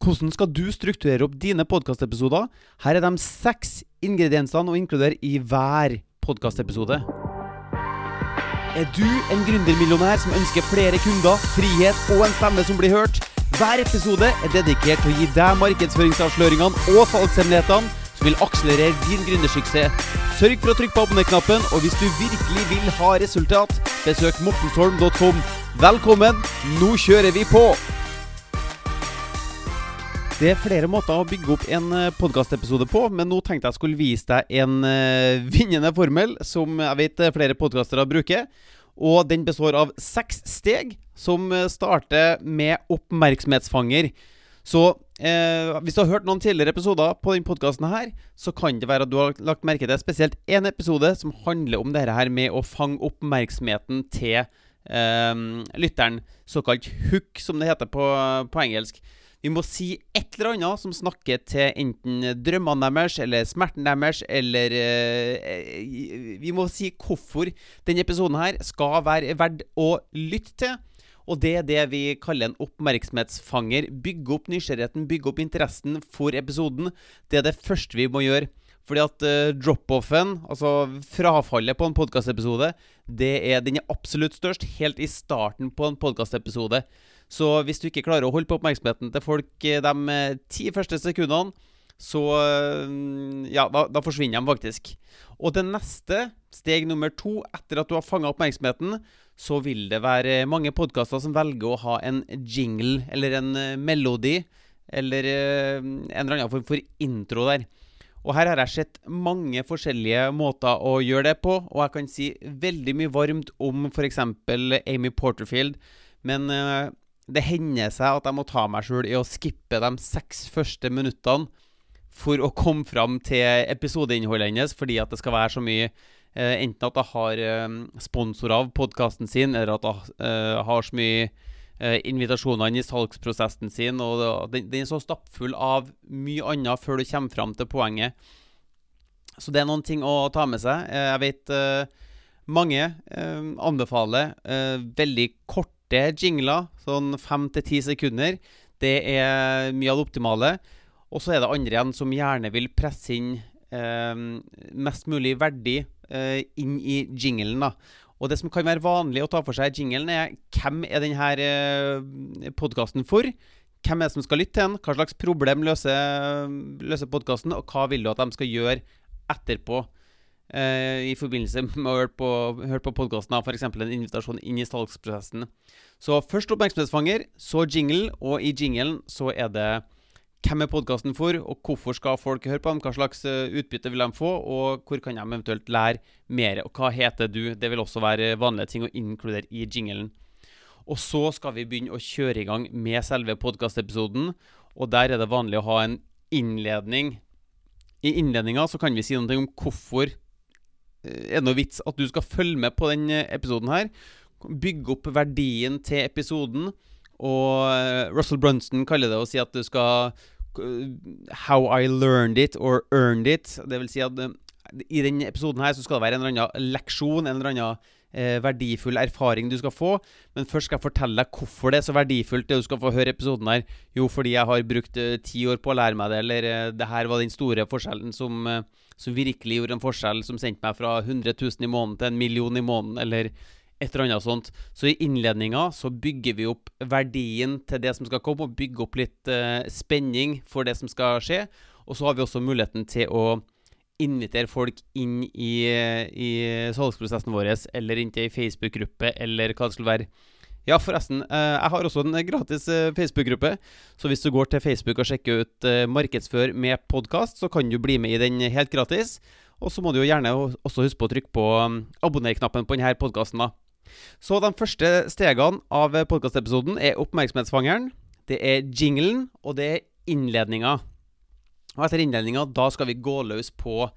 Hvordan skal du strukturere opp dine podkastepisoder? Her er de seks ingrediensene å inkludere i hver podkastepisode. Er du en gründermillionær som ønsker flere kunder, frihet og en stemme som blir hørt? Hver episode er dedikert til å gi deg markedsføringsavsløringene og salgshemmelighetene som vil akselerere din gründersuksess. Sørg for å trykke på abonner-knappen, og hvis du virkelig vil ha resultat, besøk mortensholm.com. Velkommen, nå kjører vi på! Det er flere måter å bygge opp en podkastepisode på, men nå tenkte jeg skulle vise deg en uh, vinnende formel som jeg vet flere podkastere bruker. Og den består av seks steg, som starter med oppmerksomhetsfanger. Så eh, hvis du har hørt noen tidligere episoder på denne podkasten så kan det være at du har lagt merke til spesielt én episode som handler om dette her med å fange oppmerksomheten til eh, lytteren. Såkalt hook, som det heter på, på engelsk. Vi må si et eller annet som snakker til enten drømmene deres eller smerten deres, eller eh, Vi må si hvorfor denne episoden her skal være verdt å lytte til. Og det er det vi kaller en oppmerksomhetsfanger. Bygge opp nysgjerrigheten, bygge opp interessen for episoden. Det er det første vi må gjøre. Fordi at uh, drop-offen, altså frafallet på en podkastepisode, den er absolutt størst helt i starten på en podkastepisode. Så hvis du ikke klarer å holde på oppmerksomheten til folk eh, de eh, ti første sekundene, så Ja, da, da, forsvinner de faktisk. Og det neste, steg nummer to, etter at du har fanga oppmerksomheten, så vil det være mange podkaster som velger å ha en jingle eller en melodi eller en eller annen form for intro der. Og her har jeg sett mange forskjellige måter å gjøre det på, og jeg kan si veldig mye varmt om f.eks. Amy Porterfield, men det hender seg at jeg må ta meg sjøl i å skippe de seks første minuttene for å komme fram til episodeinnholdet hennes, fordi at det skal være så mye uh, Enten at jeg har uh, sponsor av podkasten sin, eller at jeg eh, har så mye eh, invitasjoner i salgsprosessen sin. Og Den, den er så stappfull av mye annet før du kommer fram til poenget. Så det er noen ting å ta med seg. Eh, jeg vet eh, mange anbefaler veldig korte jingler, sånn fem til ti sekunder. Det er mye av det optimale. Og så er det andre igjen som gjerne vil presse inn mest mulig verdi eh, inn i jinglen. da. Og det som kan være vanlig å ta for seg i jinglen, er hvem er denne eh, podkasten for? Hvem er det som skal lytte til den? Hva slags problem løser, løser podkasten? Og hva vil du at de skal gjøre etterpå? eh, i forbindelse med å høre på, høre på podkasten, f.eks. en invitasjon inn i salgsprosessen. Så først oppmerksomhetsfanger, så jingle, og i jinglen så er det hvem er podkasten for, og hvorfor skal folk høre på dem? Hva slags eh, utbytte vil de få, og hvor kan de eventuelt lære mer? Og hva heter du? Det vil også være vanlige ting å inkludere i jinglen. Og så skal vi begynne å kjøre i gang med selve podkastepisoden, og der er det vanlig å ha en innledning. I innledninga så kan vi si noe om hvorfor Eh, er det noe vits at du skal følge med på denne episoden her. Bygge opp verdien til episoden. Og eh, Russell Brunson kaller det å si at du skal How I learned it or earned it. Det vil si at eh, i denne episoden her så skal det være en eller annen leksjon, en eller annen eh, verdifull erfaring du skal få. Men først skal jeg fortelle deg hvorfor det er så verdifullt, det du skal få høre episoden her. Jo, fordi jeg har brukt eh, ti år på å lære meg det, eller eh, det her var den store forskjellen som, eh, som virkelig gjorde en forskjell, som sendte meg fra 100 000 i måneden til en million i måneden, eller et eller annet sånt. Så i innledninga så bygger vi opp verdien til det som skal komme, og bygger opp litt uh, spenning for det som skal skje. Og så har vi også muligheten til å invitere folk inn i, i salgsprosessen vår, eller inn til ei Facebook-gruppe, eller hva det skulle være. Ja, forresten. Eh, jeg har også en gratis eh, Facebook-gruppe. Så hvis du går til Facebook og sjekker ut eh, Markedsfør med podkast, så kan du bli med i den helt gratis. Og så må du jo gjerne også huske på å trykke på abonner-knappen på denne podkasten. Så de første stegene av podkastepisoden er oppmerksomhetsfangeren, det er jinglen, og det er innledninga. Og etter innledninga, da skal vi gå løs på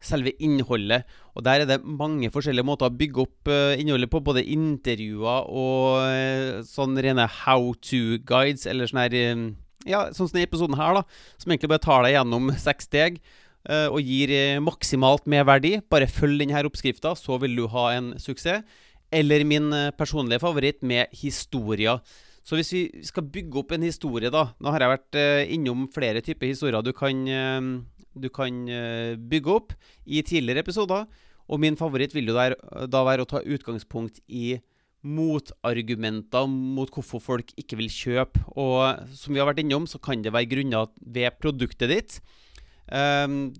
selve innholdet. Og der er det mange forskjellige måter å bygge opp uh, innholdet på. Både intervjuer og uh, sånn rene how to-guides, eller sånn her uh, Ja, sånn som denne episoden her, da. Som egentlig bare tar deg gjennom seks steg og gir maksimalt med verdi. Bare følg denne oppskrifta, så vil du ha en suksess. Eller min personlige favoritt med historier. Så hvis vi skal bygge opp en historie, da Nå har jeg vært eh, innom flere typer historier du kan, eh, du kan eh, bygge opp i tidligere episoder. Og min favoritt vil jo der, da være å ta utgangspunkt i motargumenter mot hvorfor folk ikke vil kjøpe. Og som vi har vært innom, så kan det være grunner ved produktet ditt. Um,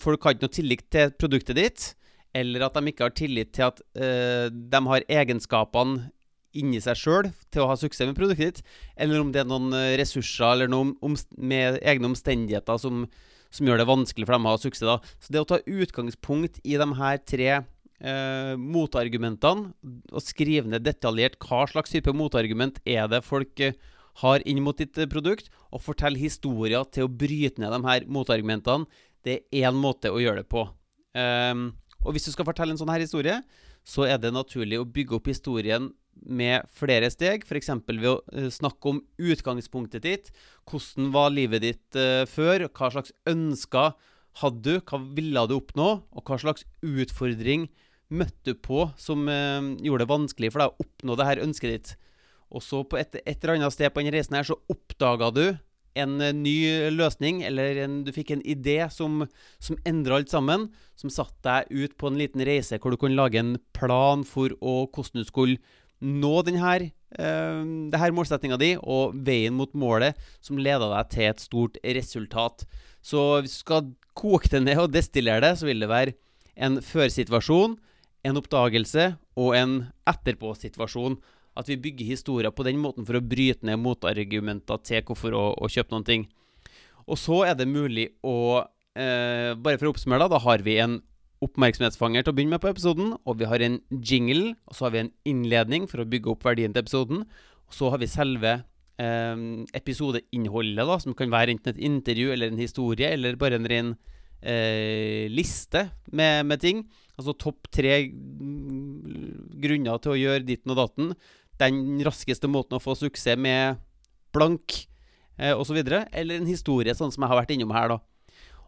folk har ikke noe tillit til produktet ditt, eller at de ikke har tillit til at uh, de har egenskapene inni seg sjøl til å ha suksess med produktet ditt, eller om det er noen eh, ressurser eller noen med egne omstendigheter som, som, gjør det vanskelig for dem å ha suksess. da. Så det å ta utgangspunkt i de her tre eh, motargumentene, og skrive ned detaljert hva slags type motargument er det folk eh, har inn mot ditt eh, produkt, og fortelle historier til å bryte ned de her motargumentene, det er én måte å gjøre det på. Um, og hvis du skal fortelle en sånn her historie, så er det naturlig å bygge opp historien med flere steg, f.eks. ved å uh, snakke om utgangspunktet ditt. Hvordan var livet ditt uh, før? Hva slags ønsker hadde du? Hva ville du oppnå? Og hva slags utfordring møtte du på som uh, gjorde det vanskelig for deg å oppnå det her ønsket ditt? Og så på et, et eller annet sted på denne reisen her så oppdaga du en ny løsning, eller en, du fikk en idé som, som endra alt sammen. Som satte deg ut på en liten reise hvor du kunne lage en plan for å, hvordan du skulle nå denne eh, målsettinga di og veien mot målet som leder deg til et stort resultat. Så hvis du skal koke det ned og destillere det, så vil det være en førsituasjon, en oppdagelse og en etterpå-situasjon. At vi bygger historier på den måten for å bryte ned motargumenter til hvorfor å, å kjøpe noen ting. Og så er det mulig å eh, Bare for å oppsummere, da, da har vi en oppmerksomhetsfanger til å begynne med på episoden. Og vi har en jingle, og så har vi en innledning for å bygge opp verdien til episoden. Og så har vi selve eh, episodeinnholdet, da, som kan være enten et intervju eller en historie, eller bare en ren eh, liste med, med, ting. Altså topp tre grunner til å gjøre ditten og datten. Den raskeste måten å få suksess med blank eh, osv. Eller en historie, sånn som jeg har vært innom her, da.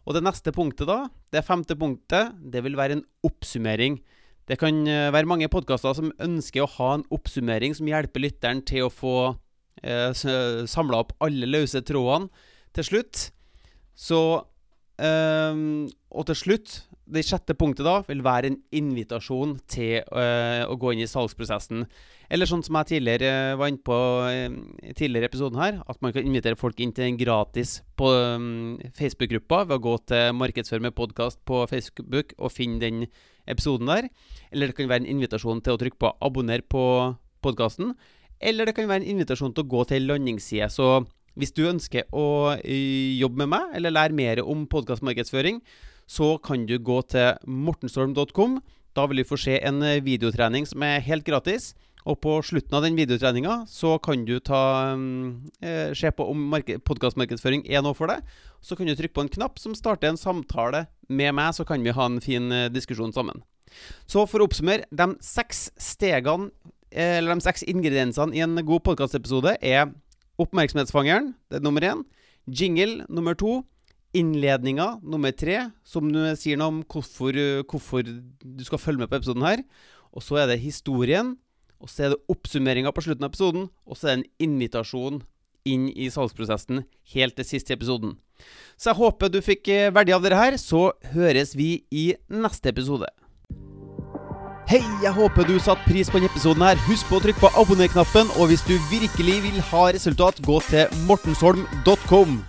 Og det neste punktet, da, det femte punktet, det vil være en oppsummering. Det kan eh, være mange podkaster som ønsker å ha en oppsummering som hjelper lytteren til å få eh, samla opp alle løse trådene til slutt. Så eh, Og til slutt, det sjette punktet da, vil være en invitasjon til eh, å gå inn i salgsprosessen. Eller sånn som jeg tidligere eh, var inne på eh, tidligere episoden her, at man kan invitere folk inn til en gratis på um, Facebook-gruppa ved å gå til Markedsfør med podkast på Facebook og finne den episoden der. Eller det kan være en invitasjon til å trykke på 'abonner' på podkasten. Eller det kan være en invitasjon til å gå til landingsside. Så hvis du ønsker å jobbe med meg, eller lære mer om podkastmarkedsføring, så kan du gå til mortenstorm.com. Da vil du få se en videotrening som er helt gratis. Og på slutten av den videotreninga så kan du ta, eh, se på om podkastmarkedsføring er noe for deg. Så kan du trykke på en knapp som starter en samtale med meg, så kan vi ha en fin eh, diskusjon sammen. Så for å oppsummere, de seks stegene, eh, eller de seks ingrediensene i en god podkastepisode er oppmerksomhetsfangeren, det er nummer én. Jingle nummer to. Innledninga nummer tre, som du sier noe om hvorfor, hvorfor du skal følge med på episoden her. Og så er det historien og så er det oppsummeringa på slutten av episoden, og så er det en invitasjon inn i salgsprosessen helt til sist i episoden. Så jeg håper du fikk eh, verdi av dere her. Så høres vi i neste episode. Hei, jeg håper du satte pris på denne episoden her. Husk på å trykke på abonner-knappen, og hvis du virkelig vil ha resultat, gå til mortensholm.com.